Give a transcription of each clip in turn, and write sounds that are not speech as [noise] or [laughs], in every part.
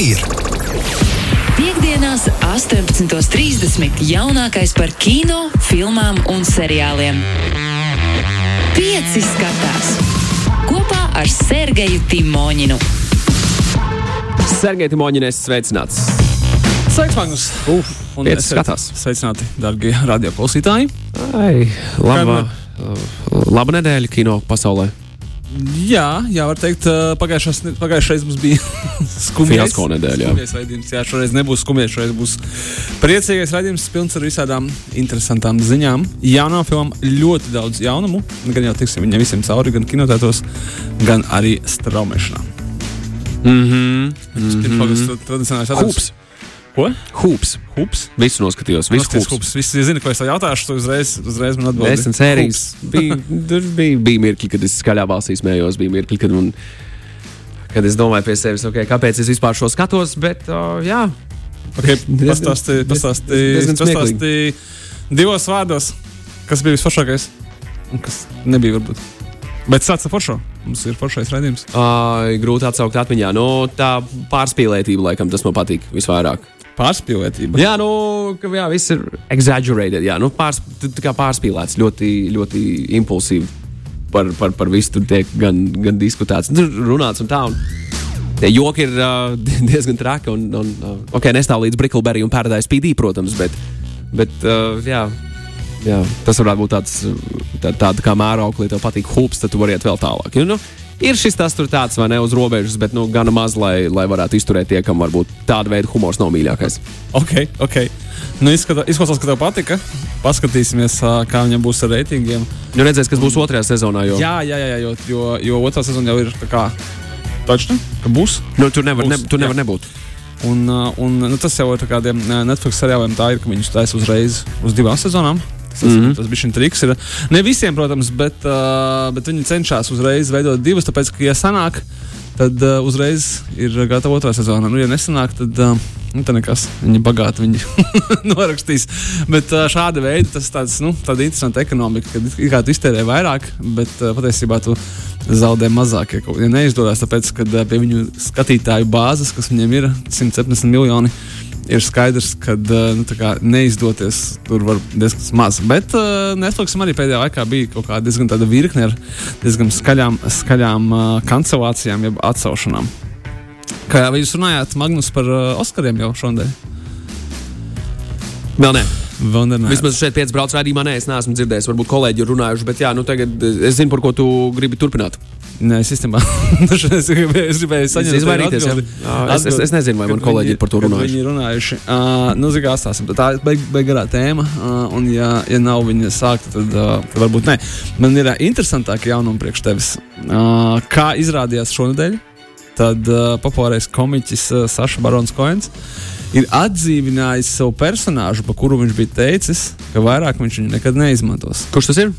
ir. Piektdienās, 18.30. jaunākais par kino, filmām un seriāliem. Pieci skatās kopā ar Sergeju Timoņinu. Sergei Timoņinēs sveicināts. Sveiks, Magnus! Uf, Un pieci skatās. Sveicināti, darbie radioklausītāji! Ai, laba, laba nedēļa kino pasaulē. Jā, jā, var teikt, pagājušās pagājušais mums bija [laughs] skumjais. Fiasko nedēļa, jā. Skumjais raidījums, jā, šoreiz nebūs skumjais, šoreiz būs priecīgais raidījums, pilns ar visādām interesantām ziņām. Jaunām filmām ļoti daudz jaunumu, gan jau tiksim viņiem visiem cauri, gan kinotētos, gan arī straumēšanā. Mhm. Pirms pagaidām tradicionālais jautājums. Hūps. Ko? Hūps. Hūps? Visu noskatījos. Visu Noskaties, hūps. hūps. Visi zina, ko es jautāšu, tu uzreiz, uzreiz man atbildēsi. Desmit sērijas. [laughs] Bija, tur bija, bija mirkļi, kad es skaļā balsī smējos. Bija mirkļi, kad, man, kad es domāju pie sevis, okay, kāpēc es vispār šo skatos. Bet, uh, jā, Okay, diezgan smieklīgi. pastāstīji divos vārdos, kas bija visforšākais un kas nebija. Varbūt. Bet sāc ar foršu. Mums ir foršais raidījums. uh, grūti atsaukt atmiņā. Nu, tā pārspīlētība, laikam, tas man patīk visvairāk. Pārspīlētība. Jā, nu, ka jā, viss ir exaggerated. Jā, nu, pārs, pārspīlēts, ļoti, ļoti impulsīvi. Par, par, par visu tur tiek gan, gan diskutēts, tur runāts un tā. Un tie joki ir uh, [laughs] diezgan traki. Un, un, uh, ok, nestāv līdz Brickleberry un Paradise PD, protams, bet, bet uh, jā, jā, tas varētu būt tāds, tā, tāda kā mērauklis, ja tev patīk hūps, tad tu vari iet vēl tālāk. Jo, nu, Ir šis tas tur tāds, vai ne, uz robežas, bet nu, gana maz, lai, lai varētu izturēt tie, kam varbūt tāda veida humors nav mīļākais. Ok, ok. Nu, izklausās, ka tev patika. Paskatīsimies, kā viņam būs ar reitingiem. Nu, redzēs, kas būs otrajā sezonā. Jo, Jā, jā, jā, jo, jo, jo otrā sezona jau ir tā kā. Taču, ka būs. nu, tur nevar, ne, Būs, tur nevar jā. nebūt. Un, un nu, tas jau ir tā kādiem uh, Netflix seriāliem, tā ir, ka viņus taisa uzreiz uz divām sezonām. Tas, mm. -hmm. tas bija šis triks. Ir. Ne visiem, protams, bet, uh, bet viņi cenšas uzreiz veidot divas, tāpēc, ka, ja sanāk, tad uh, uzreiz ir gatava otrā sezona. Nu, ja nesanāk, tad, uh, nu, tad nekas. Viņi bagāti viņi [laughs] norakstīs. Bet uh, šāda veida tas tāds, nu, tāda interesanta ekonomika, kad it kā tu iztērē vairāk, bet uh, patiesībā tu zaudē mazāk. Ja, neizdodas, tāpēc, ka uh, pie viņu skatītāju bāzes, kas viņiem ir 170 miljoni, ir skaidrs, ka uh, nu, kā neizdoties tur var diezgan maz. Bet uh, Netflixam arī pēdējā laikā bija kaut kāda diezgan tāda virkne ar diezgan skaļām, skaļām uh, kancelācijām, jeb atsaušanām. Kā jau jūs runājāt, Magnus, par uh, Oskariem jau šodien? Vēl nē. Nerunājāt. Vismaz šeit, piecas brauc raidījumā, nē, es neesmu dzirdējis. Varbūt kolēģi ir runājuši, bet jā, nu tagad eh, es zinu, par ko tu gribi turpināt. Nē, es īstenībā [laughs] es gribēju, es gribēju saņemt Es izvairīties, jā. atbildi. Jā, es- es- es Atbildi, nezinu, vai man kolēģi viņi- ir par to runājuši. Viņi ir runājuši. Uh, nu, zinu, kā stāstam. Tā ir beig, beig garā tēma, uh, un ja, ja nav viņa sākta, tad, uh, varbūt nē. Man ir uh, interesantāki jaunumi priekš tevis. Uh, kā izrādījās šonadēļ, tad uh, populārais komiķis uh, Saša Barons Koens ir atdzīvinājis savu personāžu, par kuru viņš bija teicis, ka vairāk viņš viņu nekad neizmantos. Kurš tas ir?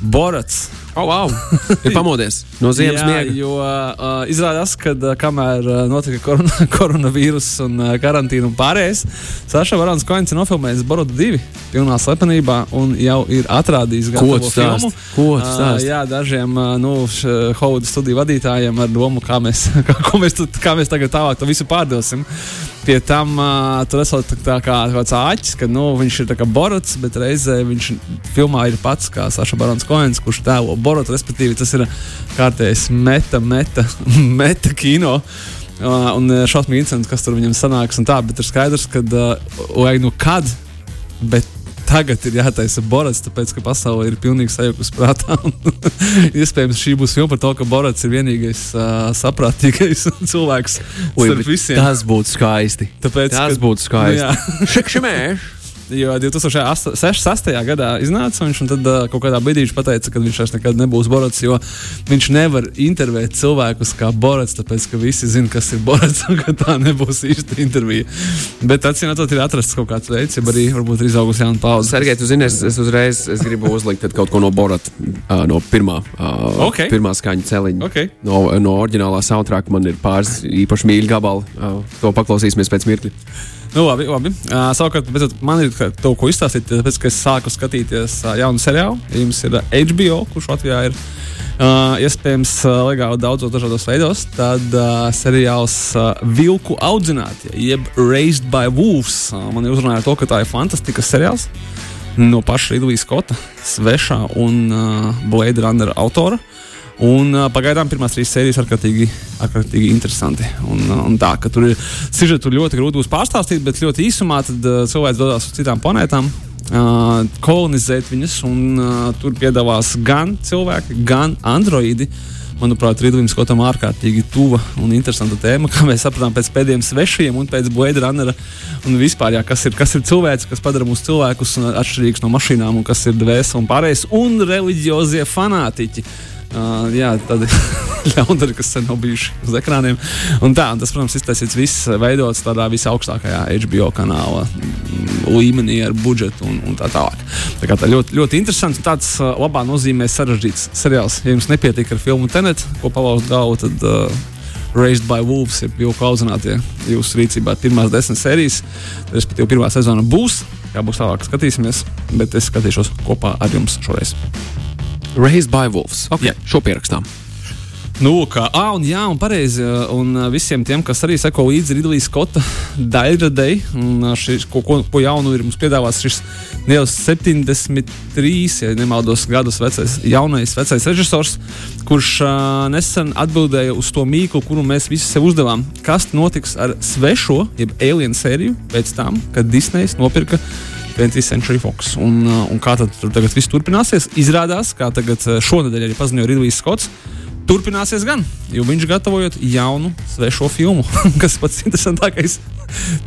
Borats. Oh, wow! [laughs] ir pamodies no ziemas miega. jo uh, izrādās, ka uh, kamēr uh, notika korona, [laughs] koronavīrus un uh, karantīna un pārējais, Saša Varans Koins ir nofilmējis Borodu 2 pilnā slepenībā un jau ir atrādījis stāsti? filmu. Ko tu Uh, stāsti? jā, dažiem uh, nu, Hauda studiju vadītājiem ar domu, kā mēs, [laughs] kā, mēs, tu, kā mēs tagad tālāk to visu pārdosim. Pie tam uh, tur esot tā, kā tāds āķis, ka nu, viņš ir Borots, bet reizē viņš filmā ir pats kā Saša Barons Koens, kurš tēlo Borotu, respektīvi tas ir kārtējs meta, meta, [laughs] meta kino. Uh, un šausmīgi interesanti, kas tur viņam sanāks un tā, bet ir skaidrs, ka, uh, vai nu kad, bet tagad ir jātaisa Borats, tāpēc, ka pasaule ir pilnīgi sajukusi prātā. [laughs] Iespējams, šī būs filma par to, ka Borats ir vienīgais uh, saprātīgais [laughs] cilvēks Ui, starp visiem. tas būtu skaisti. Tāpēc, Tas ka- būtu skaisti. Nu! Jo 2006. gadā iznāca viņš, un tad uh, kaut kādā brīdī viņš teica, ka viņš vairs nekad nebūs Borats, jo viņš nevar intervēt cilvēkus kā Borats, tāpēc ka visi zina, kas ir Borats, un ka tā nebūs īsta intervija. Bet atcīm redzot, ir atrasts kaut kāds veids, ja arī varbūt ir izaugusi jauna paudze. Sergei, tu zini, es, es uzreiz es gribu uzlikt kaut ko no Borata, uh, no pirmā, uh, Ok. pirmā skaņa celiņa. Ok. No, no oriģinālā soundtracka man ir pāris īpaši mīļi gabali. Uh, to paklausīsimies pēc mirkļa. Nu, labi, labi. Uh, savukārt, beidzot, man ir to, ko izstāstīt, tāpēc, ka es sāku skatīties uh, jaunu seriālu. Jums ir uh, HBO, kurš Latvijā ir uh, iespējams uh, legāli daudzos dažādos veidos, tad uh, seriāls uh, Vilku audzinātie, jeb Raised by Wolves. Uh, man ir uzrunāja to, ka tā ir fantastisks seriāls no paša Ridlija Skota, svešā un uh, Blade Runner autora. Un, uh, pagaidām pirmās trīs sērijas ir ārkārtīgi, ārkārtīgi interesanti. Un, uh, un tā, ka tur ir sižetu ļoti grūti būs pārstāstīt, bet ļoti īsumā tad, uh, cilvēks dodas uz citām planētām. Uh, kolonizēt viņas, un uh, tur piedalās gan cilvēki, gan androidi. Manuprāt, Rīdlīns Skotam ārkārtīgi tuva un interesanta tēma, kā mēs sapratām pēc pēdējiem svešiem un pēc Runnera. Un vispār, jā, kas, ir, kas ir cilvēks, kas padara mūs cilvēkus atšķirīgus no mašīnām, un kas ir dvēseli un pārējais, un reliģiozie fanātiķi. Uh, jā, tādi [laughs] ļaundari, kas sen nav bijuši uz ekrāniem. Un tā, un tas, protams, iztaisīts viss veidots tādā visaugstākajā HBO kanāla līmenī ar budžetu un, un tā tālāk. Tā kā tā ļoti, ļoti interesants un tāds labā nozīmē sarežģīts seriāls. Ja jums nepietiek ar filmu Tenet, ko palauzt galvu, tad uh, Raised by Wolves ir jau audzinātie jūsu rīcībā pirmās desmit sērijas. Respektīvi, pirmā sezona būs. Kā būs tālāk, skatīsimies. Bet es skatīšos kopā ar jums šoreiz. Raised by Wolves. Okay, Jā. šo pierakstām. Nu, kā, ah, un, jā, un pareizi. Un visiem tiem, kas arī seko līdzi Ridlija Skota [laughs] daļradei, šis, ko, ko, ko jaunu ir mums piedāvājis šis jau 73, ja nemaldos, gadus vecais, jaunais vecais režisors, kurš uh, nesen atbildēja uz to mīklu, kuru mēs visi sev uzdevām. Kas notiks ar svešo, jeb alien sēriju pēc tam, kad Disneys nopirka 20th Century Fox. Un, uh, un kā tad tagad viss turpināsies? Izrādās, kā tagad uh, šonadēļ arī paziņoja Ridlijs Skots. Turpināsies gan, jo viņš gatavojot jaunu, svešo filmu, [laughs] kas pats interesantākais,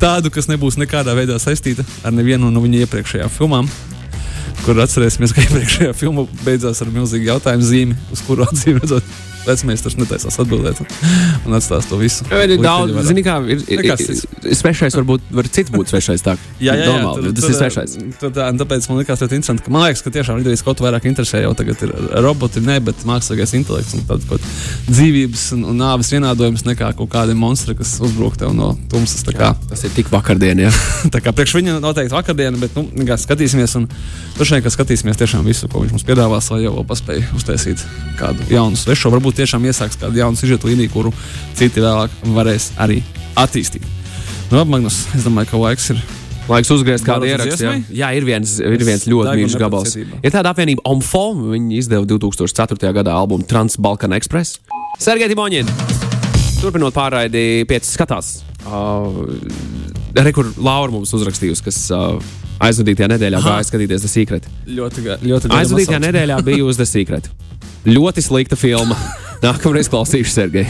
tādu, kas nebūs nekādā veidā saistīta ar nevienu no viņa iepriekšējām filmām. Kur atcerēsimies, ka iepriekšējā filma beidzās ar milzīgu jautājumu zīmi, uz kuru [laughs] atzīmē vecmēs netaisās atbildēt un, atstās to visu. Ir Likt daudz, zini, kā ir, ir, ir, ir svešais, varbūt var cits būt svešais. Tā, [laughs] Jā, jā, jā normāli, tur- tas tur, ir svešais. Tur, tā, tāpēc man liekas, ļoti interesanti. Ka, man liekas, ka tiešām Ridlīs kaut vairāk interesē jau tagad ir roboti, ne, bet mākslīgais intelekts un tāds kaut dzīvības un, un nāves vienādojums nekā kaut kādi monstri, kas uzbruk tev no tumsas. Tā kā, Tas ir tik vakardien, jā. [laughs] tā kā priekš viņa noteikti vakardiena, bet nu, kā skatīsimies un vien, ka skatīsimies tiešām visu, ko viņš mums piedāvās, lai jau paspēj uztaisīt kādu jaunu svešo. Varbūt tiešām iesāks kādu jaunu sižetu līniju, kuru citi vēlāk varēs arī attīstīt. Nu, Magnus, es domāju, ka laiks ir Laiks uzgriezt kādu ierakstu. Jā. jā, ir viens, ir viens ļoti mīļš gabals. Ir tāda apvienība OMFO. Viņi izdeva 2004. gadā albumu Trans-Balkan Express. Sergei Timoņin! Turpinot pārraidi, pieci skatās. Uh, Rekur Laura mums uzrakstījusi, kas uh, aizvadītajā nedēļā Aha. gāja skatīties The Secret. ļoti, ļoti gaidām Aizvadītajā nedēļā [laughs] bija uz The Secret. Ļoti slikta filma. [laughs] Nākamreiz klausīšu Sergeju.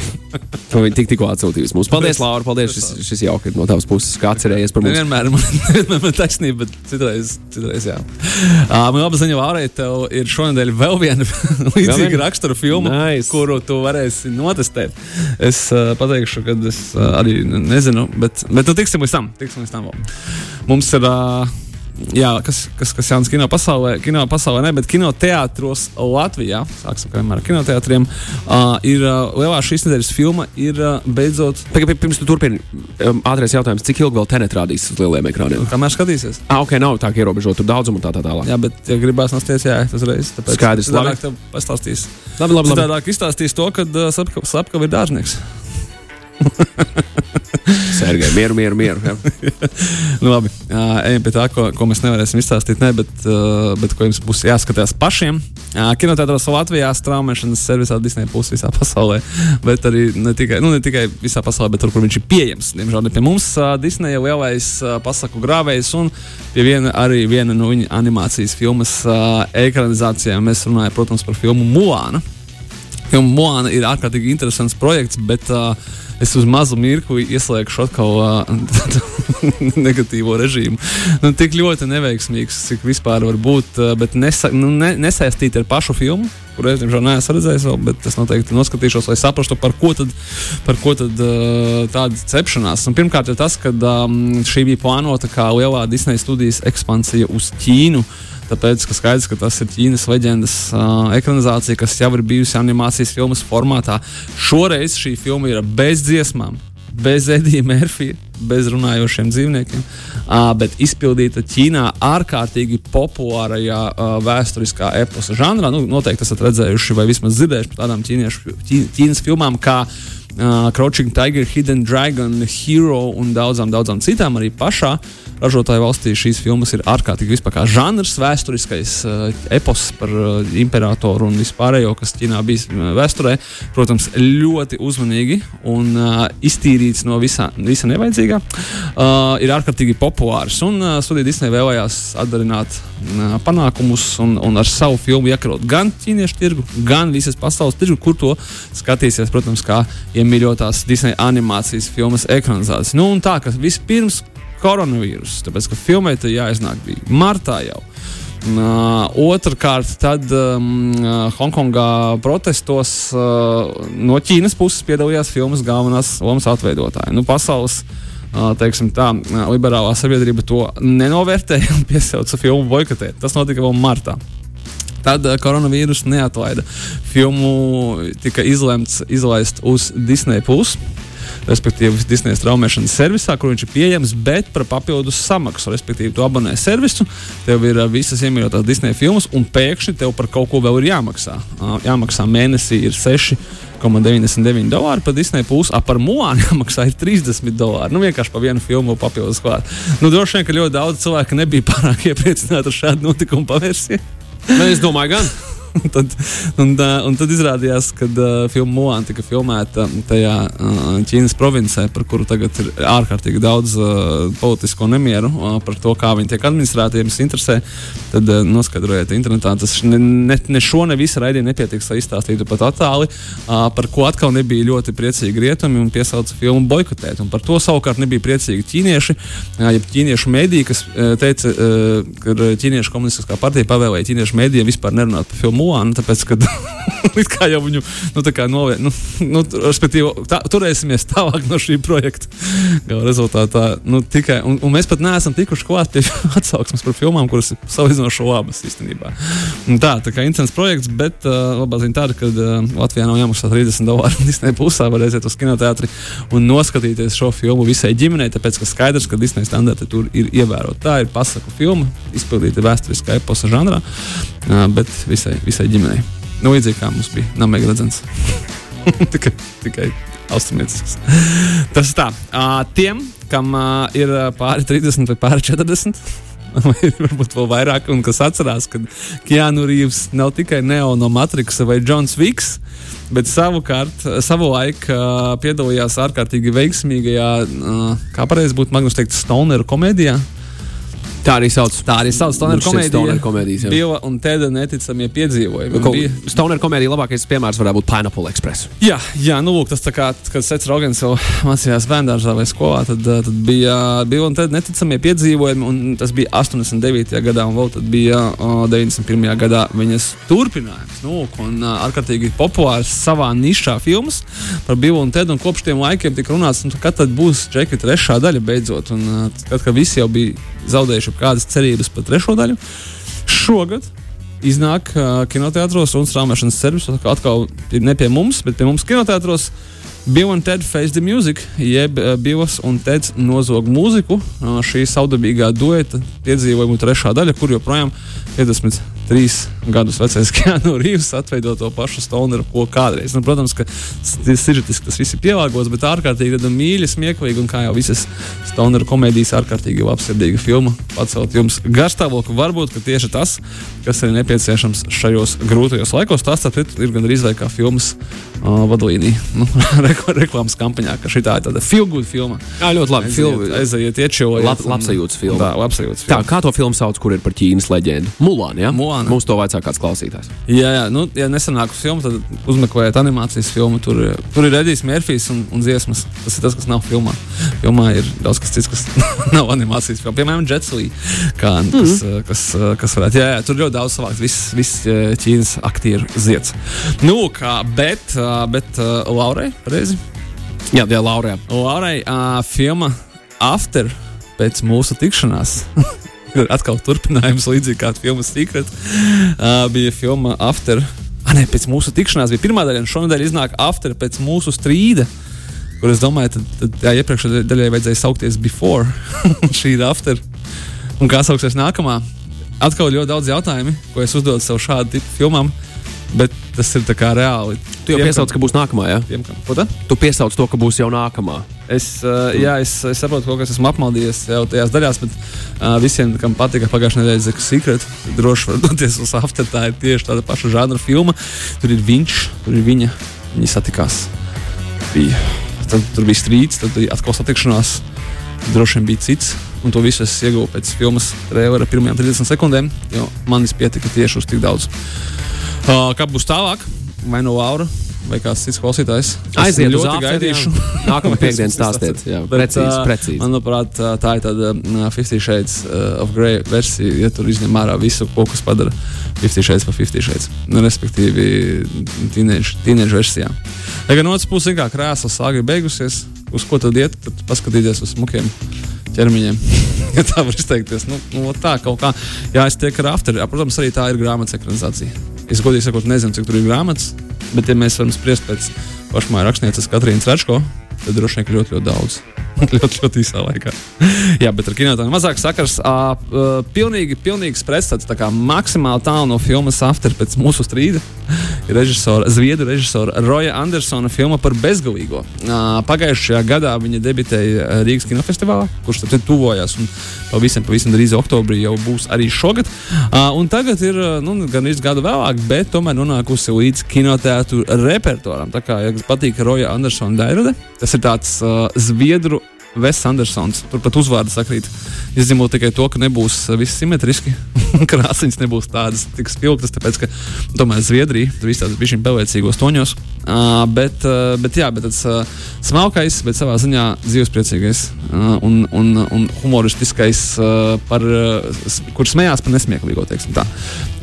Viņa tik, tikko atsūtījusi mums. Paldies, Laura. Paldies. Šis, šis jauki ir no tavas puses, kā atcerējies par mums. Nevienmēr man, [laughs] man taisnība, bet citreiz, citreiz jā. Uh, man laba ziņa, Vārē, tev ir šonadēļ vēl viena [laughs] līdzīga rakstura filma, Nice. kuru tu varēsi notestēt. Es uh, pateikšu, ka es uh, arī ne- nezinu, bet, bet nu, tiksim līdz tam. Tiksim līdz tam vēl. Mums ir. Uh, Jā, kas, kas, kas jauns kino pasaulē, kino pasaulē, ne, bet kinoteātros Latvijā, sāksim ar kinoteātriem, uh, ir uh, lielā šīs nedēļas filma, ir uh, beidzot, Pagaid, pirms tu turpini, um, ātrais jautājums, cik ilgi vēl tenet rādīs uz lieliem ekrāniem? kamēr skatīsies. Ah, ok, nav tā, ka ierobežot tur daudzumu tā tā tālāk. Jā, bet, ja gribās nostāties, jā, tas reiz. Tāpēc Skaidrs, labi. Citādāk tev pastāstīs. Labi, labi, labi. Citādāk izstāstīs to, ka uh, Sapkava ir dārznieks. [laughs] Sergei, mieru, mieru, mieru. jā. [laughs] Nu, labi, uh, ejam pie tā, ko, ko mēs nevarēsim izstāstīt, ne, bet, uh, bet ko jums būs jāskatās pašiem. Uh, Kinotētros Latvijā straumēšanas servisā Disney plus visā pasaulē, bet arī ne tikai, nu, ne tikai visā pasaulē, bet tur, kur viņš ir pieejams. Diemžēl ne pie mums uh, Disney ir lielais uh, pasaku grāvējs un pie viena arī viena no viņa animācijas filmas uh, ekranizācijām mēs runājam, protams, par filmu Mulāna. Filma Moana ir ārkārtīgi interesants projekts, bet uh, es uz mazu mirkli ieslēgšu atkal uh, [laughs] negatīvo režīmu. Nu, tik ļoti neveiksmīgs, cik vispār var būt, uh, bet nesa, nu, ne, nesaistīti ar pašu filmu. Kur es, diemžēl, neesmu redzējis vēl, bet es noteikti noskatīšos, lai saprastu, par ko tad, par ko tad uh, tāda cepšanās. Un pirmkārt, ir tas, ka um, šī bija plānota kā lielā Disneja studijas ekspansija uz Ķīnu. Tāpēc, ka skaidrs, ka tas ir Ķīnas leģendas uh, ekranizācija, kas jau ir bijusi animācijas filmas formātā. Šoreiz šī filma ir bez dziesmām, bez Edija Mērfija, bez runājošiem dzīvniekiem, uh, bet izpildīta Ķīnā ārkārtīgi populārajā uh, vēsturiskā eposa žanrā. Nu, noteikti esat redzējuši vai vismaz dzirdējuši par tādām ķīniešu, ķī, Ķīnas filmām uh, Crouching Tiger, Hidden Dragon, Hero un daudzām, daudzām citām arī pašā ražotāju valstī šīs filmas ir ārkārtīgi vispār kā žanrs, vēsturiskais uh, epos par uh, imperatoru un vispārējo, kas Ķīnā bijis uh, vēsturē. Protams, ļoti uzmanīgi un iztīrīts no visā, visa nevajadzīgā. Ir ārkārtīgi populārs un studija Disney vēlējās atdarināt panākumus un, un ar savu filmu iekarot gan ķīniešu tirgu, gan visas pasaules tirgu, kur to skatīsies, protams, kā iemīļotās Disney animācijas filmas ekranizācijas. Nu, un tā, ka vispirms koronavīruss, tāpēc ka filmai tā jāiznāk bija martā jau. Uh, Otrakārt, tad um, Hongkongā protestos uh, no Ķīnas puses piedalījās filmas galvenās lomas atveidotāji. Nu, pasaules uh, teiksim, tā, liberālā sabiedrība to nenovērtēja un [laughs] piesauca filmu boikotēt. Tas notika vēl martā. Tad uh, koronavīrus neatlaida. Filmu tika izlemts izlaist uz Disney. Plus respektīvi Disneja straumēšanas servisā, kur viņš ir pieejams, bet par papildus samaksu. Respektīvi, tu abonē servisu, tev ir visas iemīļotās Disneja filmas, un pēkšņi tev par kaut ko vēl ir jāmaksā. Jāmaksā mēnesī ir 6. 99 dolāri par Disneja pusi, ap par Mūānu jāmaksā 30 dolāri. Nu, vienkārši par vienu filmu papildus klāt. Nu, droši vien, ka ļoti daudz cilvēku nebija pārāk [laughs] iepriecināti ar šādu notikumu pavērsienu. Nu, es domāju, gan. [laughs] [laughs] tad, un, un tad izrādījās, ka uh, filma Moana tika filmēta tajā uh, Ķīnas provincē, par kuru tagad ir ārkārtīgi daudz uh, politisko nemieru uh, par to, kā viņi tiek administrēti. Ja jums interesē, tad uh, noskaidrojiet internetā. Tas ne, ne, ne šo, ne visu raidījumu nepietiks, lai izstāstītu pat attāli, uh, par ko atkal nebija ļoti priecīgi rietumi un piesauca filmu boikotēt. Un par to savukārt nebija priecīgi ķīnieši, uh, ja ķīniešu mēdī, kas uh, teica, uh, ka ķīniešu komunistiskā partija pavēlēja ķīniešu mēdījiem vispār nerunāt par filmu Mulānu, tāpēc, ka [laughs] kā jau viņu nu, novērt, nu, nu, respektīvi, tā, turēsimies tālāk no šī projekta. Gala rezultātā nu, tikai, un, un mēs pat neesam tikuši klāt pie [laughs] atsauksmes par filmām, kuras ir salīdzinoši labas īstenībā. Un tā, tā kā interesants projekts, bet uh, labā ziņa tāda, ka uh, Latvijā nav jāmaksā 30 dolāru [laughs] Disneja pusē, var aiziet uz kinoteātri un noskatīties šo filmu visai ģimenei, tāpēc, ka skaidrs, ka Disneja standarti tur ir ievēroti. Tā ir pasaku filma, izpildīta vēsturiskā eposa žanrā, uh, bet visai, visai ģimenei. Nu, līdzīgi kā mums bija Namega Legends. [laughs] tikai, tikai austrumiecisks. Tas ir tā. Tiem, kam ir pāri 30 vai pāri 40. [laughs] vai varbūt vēl vairāk, un kas atcerās, ka Keanu Reeves nav tikai Neo no Matrixa vai Jons Viks, bet savukārt savu laiku uh, piedalījās ārkārtīgi veiksmīgajā, kā pareizi būtu Magnus teikt, Stoneru komēdijā. Tā arī sauc. Tā arī sauc Stoner komēdija. Stoner komēdijas. Bila un Teda neticamie piedzīvojumi. Ko, bija... Stoner komēdija labākais piemērs varētu būt Pineapple Express. Jā, jā nu lūk, tas tā kā, kad Sets Rogans jau mācījās bērndārzā vai skolā, tad, tad bija Bila un Teda neticamie piedzīvojumi, un tas bija 89. gadā, un vēl tad bija o, 91. gadā viņas turpinājums. Nu, lūk, un ārkārtīgi populārs savā nišā filmas par Bila un Tedu, un kopš tiem laikiem tika runāts, nu, kad tad būs Džeki trešā daļa beidzot, un tad, kad visi jau bija zaudējuši kādas cerības par trešo daļu. Šogad iznāk uh, kinoteātros un strāmošanas servisos. Atkal ne pie mums, bet pie mums kinoteātros. Bill un Ted Face the Music, jeb uh, Bills un Teds nozog mūziku. Uh, šī saudabīgā dueta piedzīvojuma trešā daļa, kur joprojām 50 trīs gadus vecais [laughs] Keanu Reeves atveido to pašu stoneru, ko kādreiz. Nu, protams, ka sižetiski tas viss ir pielāgots, bet ārkārtīgi mīļi, smieklīgi un kā jau visas stoneru komēdijas, ārkārtīgi labsirdīga filma. Pacelt jums garstāvokli, varbūt tieši tas, kas ir nepieciešams šajos grūtajos laikos. Tas ir gandrīz vai kā filmas uh, vadlīnija [laughs] nu, reklāmas kampaņā, ka šī ir tāda feel-good filma. Jā, ļoti labi. Aiziet, aiziet iečojiet. Lab, labsajūtas filma. Tā, labsajūtas filma. Tā, kā to filmu sauc, kur ir par Ķīnas leģendu? Mulāna, ja? Mulāna. Mums to vajadzēja kāds klausītājs. Jā, jā, nu, ja nesanāk uz filmu, tad uzmeklējiet animācijas filmu. Tur, tur ir Edijs Mērfijs un, un dziesmas. Tas ir tas, kas nav filmā. Filmā ir daudz kas cits, kas [laughs] nav animācijas filmā. Piemēram, Jetslī, kā, kas, mm kas, kas, kas varētu. Jā, jā, tur ļoti daudz savāks. Viss vis Ķīnas aktieru zieds. Nu, kā, bet, bet Laurai, pareizi? Jā, jā, Laurai. Laurai uh, filma After pēc mūsu tikšanās. [laughs] [laughs] atkal turpinājums, līdzīgi kā filmas Secret. Uh, bija filma After. Ah, nē, pēc mūsu tikšanās bija pirmā daļa, un šonadēļ iznāk After pēc mūsu strīda. kur es domāju, tad, tad jā, iepriekšējai daļai vajadzēja saukties before, [laughs] šī ir after. Un kā sauksies nākamā? Atkal ļoti daudz jautājumu, ko es uzdodu sev šādu tipu filmām, bet tas ir tā kā reāli. Tu jau piesauc, ka būs nākamā, jā? Tiem, kam? Tu piesauc to, ka būs jau nākamā. Es, uh, jā, es, es saprotu, ka es esmu apmaldījies jau tajās daļās, bet uh, visiem, kam patika pagājušā nedēļa Zeka Secret, droši var doties uz After. Tā ir tieši tāda paša žanra filma. Tur ir viņš, tur ir viņa. Viņi satikās. Bija. Tad, tur bija strīds, tad bija atkal satikšanās. Droši vien bija cits. Un to visu es ieguvu pēc filmas trījuma pirmajām 30 sekundēm, jo manis pietika tieši uz tik daudz. Uh, kā būs tālāk? Vai no Laura? Vai kāds cits klausītājs? Aiziet ļoti gaidīšu. [laughs] Nākamā piekdienas stāstiet. Jā, Bet, precīzi, precīzi. Manuprāt, tā ir tāda uh, Fifty Shades uh, of Grey versija, ja tur izņem ārā visu, ko kas padara Fifty Shades par Fifty Shades. Nu, respektīvi, tīneģa versijā. Ja gan otrs puses, kā krēsla sāga ir beigusies, uz ko tad iet, tad paskatīties uz smukiem ķermeņiem. [laughs] ja tā var izteikties, nu, nu tā kaut kā. Jā, es tiek ar after. Protams, arī tā ir grāmatas ekranizācija. Es godīgi sakot, nezinu, cik tur ir grāmatas, bet, ja mēs varam spriest pēc pašmāja rakstnieces Katrīnas Rečko, tad droši vien ļoti, ļoti daudz. [laughs] ļoti, ļoti īsā laikā. [laughs] Jā, bet ar kinotēnu mazāk sakars. Uh, uh, pilnīgi, pilnīgs pretstats, tā kā maksimāli tālu no filmas After pēc mūsu strīda. Režisora, Zviedru režisora Roja Andersona filma par bezgalīgo. Pagājušajā gadā viņa debitēja Rīgas kinofestivālā, kurš tad tuvojās un pavisam, pavisam drīz oktobrī jau būs arī šogad. Un tagad ir nu, gan īsti gadu vēlāk, bet tomēr nonākusi līdz kinoteātru repertuāram. Tā kā, ja patīk Roja Andersona dairade, tas ir tāds uh, Zviedru Vests Andersons. Turpat uzvārds sakrīt. Izņemot tikai to, ka nebūs uh, viss simetriski. [laughs] Krāsainas nebūs tādas tik spilgtas, tāpēc ka tomēr Zviedrija viss tāds bija pelēcīgos toņos. Uh, bet, uh, bet, jā, bet tāds uh, smalkais, bet savā ziņā dzīvespriecīgais uh, un, un, un humoristiskais, uh, par, uh, kur smējās par nesmieklīgo, teiksim tā.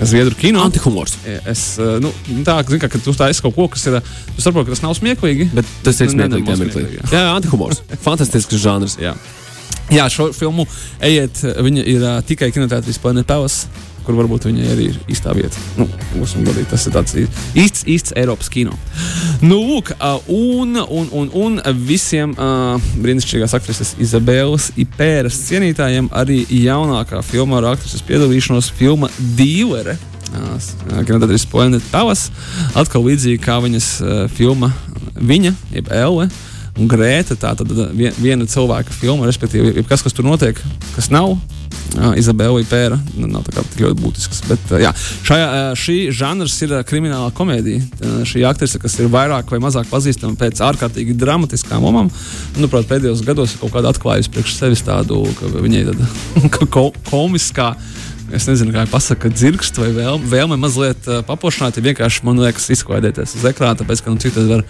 Zviedru kino. Antihumors. Es, uh, nu, tā, zin, kā, ka tu taisi kaut ko, kas ir, tu saproti, ka tas nav smieklīgi. Bet tas ir Nu, smieklīgi. jā antihumors. [laughs] Fantastisks žanrs. Jā. Jā, šo filmu ejiet, viņa ir uh, tikai kinoteātris Planet Palace, kur varbūt viņa arī ir īstā vieta. Nu, godīgi, tas ir tāds īsts, īsts Eiropas kino. Nu, lūk, uh, un, un, un, un visiem uh, brīnišķīgās aktrises Izabelas Ipēras cienītājiem arī jaunākā filmā ar aktrises piedalīšanos filma Dīlere. Kinoteātris Planet Palace. Atkal līdzīgi kā viņas uh, filma Viņa, jeb Elle. Un Grēta, tā tad vien- viena cilvēka filma, respektīvi, kas, kas tur notiek, kas nav. Uh, Izabela Pēra nu, nav tā kā tik ļoti būtisks. Bet, uh, jā, šajā, uh, šī žanrs ir uh, krimināla komēdija. Uh, šī aktrise, kas ir vairāk vai mazāk pazīstama pēc ārkārtīgi dramatiskām lomām, manuprāt, pēdējos gados ir kaut kāda atklājusi priekš sevis tādu, ka viņai tāda [laughs] ko, komiskā. Es nezinu, kā pasakā, dzirkst vai vēlme, vēlme mazliet uh, paplašināt, vienkārši man liekas, izklaidēties uz ekrāna, tāpēc, ka nu, cik tas var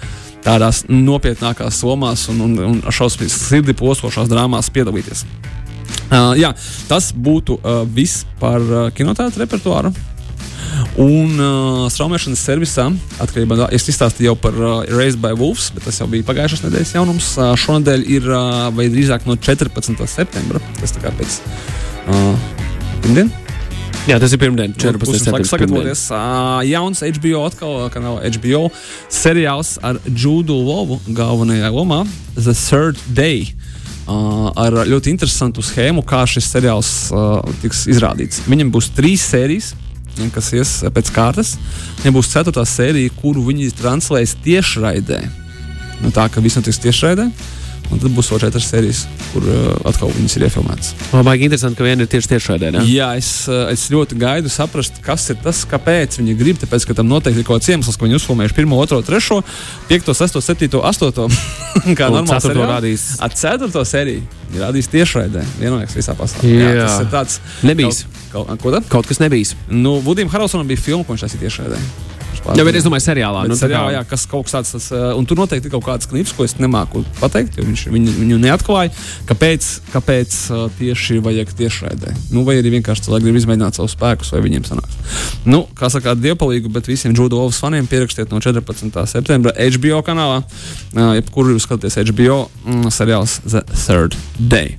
tādās nopietnākās somās un, un, un šausmīgi sirdi postošās drāmās piedalīties. Uh, jā, tas būtu uh, viss par uh, kinoteātrus repertuāru. Un uh, straumēšanas servisā, atkarībā no tā, es izstāstīju jau par uh, Raised by Wolves, bet tas jau bija pagājušās nedēļas jaunums. Uh, šonadēļ ir, uh, vai drīzāk no 14. septembra, tas tā kā pēc uh, pirmdienas. Jā, tas ir pirmdien, 14. Būsim septembris. sāk sagatavoties. Uh, jauns HBO atkal kanāla HBO seriāls ar Džudu Lovu galvenajā lomā The Third Day. Uh, ar ļoti interesantu schēmu, kā šis seriāls uh, tiks izrādīts. Viņam būs trīs sērijas, kas ies pēc kārtas. Viņam būs ceturtā sērija, kuru viņi translēs tiešraidē. Nu, tā ka viss notiks tiešraidē. Un tad būs vēl četras sērijas, kur uh, atkal viņas ir iefilmētas. Man baigi interesanti, ka viena ir tieši tiešraidē. ne? Jā, es, eh, es ļoti gaidu saprast, kas ir tas, kāpēc viņi grib. Tāpēc, ka tam noteikti ir kaut kāds iemesls, ka viņi uzfilmējuši 1, 2, 3, 5, 6, 7, 8. kā normāli ceturto rādīs. Ar 4. sēriju ir rādījis tiešraidē. Vienlaikus visā pasaulē. Jā. tas ir tāds. Nebijis. Kaut, kaut, ko tad? Kaut kas nebijis. Nu, Vudim Haralsonam bija filma, ko viņš taisīja tiešraidē. Jā, bet es domāju, seriālā. Bet nu, seriālā, jā, kas kaut kas tāds, tas, uh, un tur noteikti ir kaut kāds knips, ko es nemāku pateikt, jo viņš viņu, viņu neatklāja. Kāpēc, kāpēc uh, tieši vajag tiešraidē? Nu, vai arī vienkārši cilvēki grib izmēģināt savus spēkus, vai viņiem sanāks. Nu, kā saka, dievpalīgi, bet visiem Džudu Ovas faniem pierakstiet no 14. septembra HBO kanālā, uh, jebkur jūs skatāties HBO mm, seriāls The Third Day.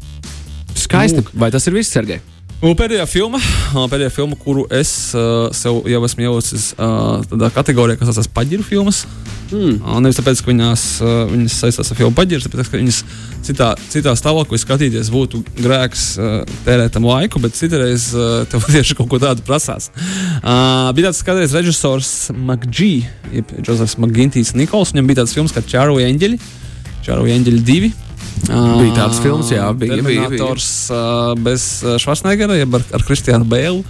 Skaisti. Vai tas ir viss, Sergei? Un pēdējā filma, pēdējā filma, kuru es uh, sev jau esmu ielicis uh, tādā kategorijā, kas saucas paģiru filmas. Mm. Un nevis tāpēc, ka viņās, uh, viņas saistās ar filmu paģiru, tāpēc, ka viņas citā, citā stāvoklī skatīties būtu grēks uh, tērēt tam laiku, bet citreiz uh, tev [laughs] tieši kaut ko tādu prasās. Uh, bija tāds kādreiz režisors McGee, jeb Josefs McGintīs Nikols, viņam bija tāds films kā Čāru Eņģeļi, Čāru Eņģeļi 2. Bija tāds films, jā, bija. Terminators bija, bija. Uh, bez Švarcnegera, jeb ar, ar Kristiānu Bēlu.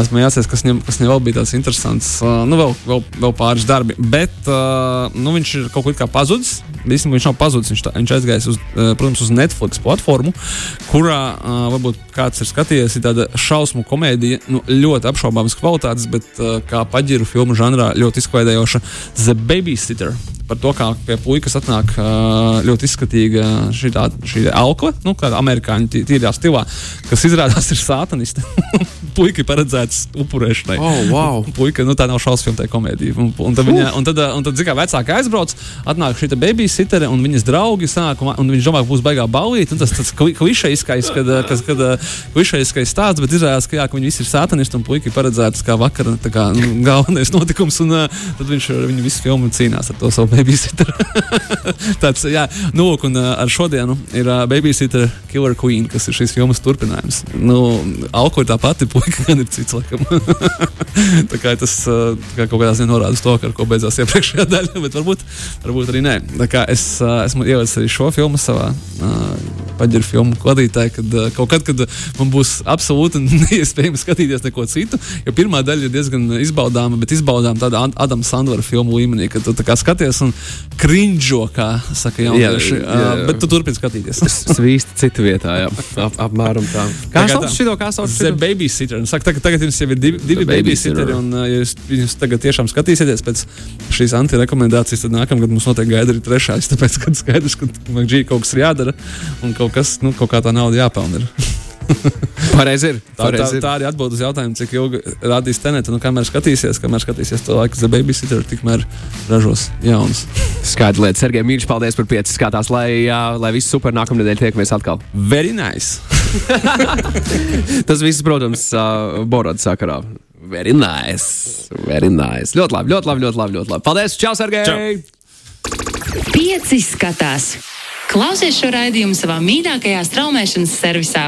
Es jāsaka, kas viņam, kas viņam vēl bija tāds interesants, nu vēl, vēl, vēl pāris darbi. Bet nu, viņš ir kaut kā pazudis. Īstenībā viņš nav pazudis. Viņš, tā, viņš aizgājis uz, uh, protams, uz Netflix platformu, kurā varbūt kāds ir skatījies. Ir tāda šausmu komēdija, nu, ļoti apšaubāmas kvalitātes, bet kā paģiru filmu žanrā ļoti izklaidējoša The Babysitter par to, kā pie puikas atnāk ļoti izskatīga šī, tā, šī alkla, nu, kāda amerikāņu tīrā stilā, kas izrādās ir sātaniste. [laughs] Puika paredzēts upurēšanai. Oh, wow. [laughs] Puika, nu, tā nav šausmu filma, tā ir komēdija. Un, un tad, viņa, un tad, un tad zikā, vecāka aizbrauc, atnāk šī babysitere un viņas draugi sāk, un, un viņš domā, ka būs baigā balīt. Tas tas klišejiskais, kad, kad, kad klišejiskais stāsts, bet izrādās, ka, jā, ka viņi visi ir sātanisti un puika paredzēts kā vakara kā, nu, galvenais notikums. Un, tad viņš viņu visu filmu cīnās ar to savu babysitter. [laughs] Tāds, jā, nu, un uh, ar šodienu ir uh, babysitter Killer Queen, kas ir šīs filmas turpinājums. Nu, Alko ir tā pati, [laughs] puika gan ir cits, laikam. [laughs] tā kā tas uh, kā kaut kādā ziņā norāda to, ar ko beidzās iepriekšējā [laughs] daļa, bet varbūt, varbūt arī nē. Tā kā es uh, esmu ielicis arī šo filmu savā uh, paģiru filmu kladītē, kad uh, kaut kad, kad man būs absolūti neiespējami skatīties neko citu, jo pirmā daļa ir diezgan izbaudāma, bet izbaudām tādā Adama Sandlera filmu līmenī, kad tu kā skaties un krinžo, kā saka jaunieši. Jā, jā, jā. Bet tu turpini skatīties. Svīsti citu vietā, jā. Ap, apmēram tā. Kā sauc šito, kā sauc šito? Babysitter. Un saka, tagad, tagad jums jau ir divi, divi babysitteri, un ja jūs, jūs tagad tiešām skatīsieties pēc šīs antirekomendācijas, tad nākamgad mums noteikti gaida arī trešais, tāpēc, kad skaidrs, ka McG kaut kas ir jādara un kaut kas, nu, kaut kā tā nauda jāpelna. [laughs] Pareizi ir. Tā, tā, tā arī atbild uz jautājumu, cik ilgi rādīs tenēta. Nu, kamēr skatīsies, kamēr skatīsies to laiku, The Babysitter tikmēr ražos jaunas. Skaidra lieta. Sergei Mīļš, paldies par pieci skatās, lai, uh, lai viss super nākamnedēļ tiekamies atkal. Very nice! [laughs] Tas viss, protams, uh, Borodas sakarā. Very nice. Very nice. Ļoti labi, ļoti labi, ļoti labi. Ļoti labi. Paldies! Čau, Sergei! Čau. Pieci skatās! Klausies šo raidījumu savā mīļākajā straumēšanas servisā!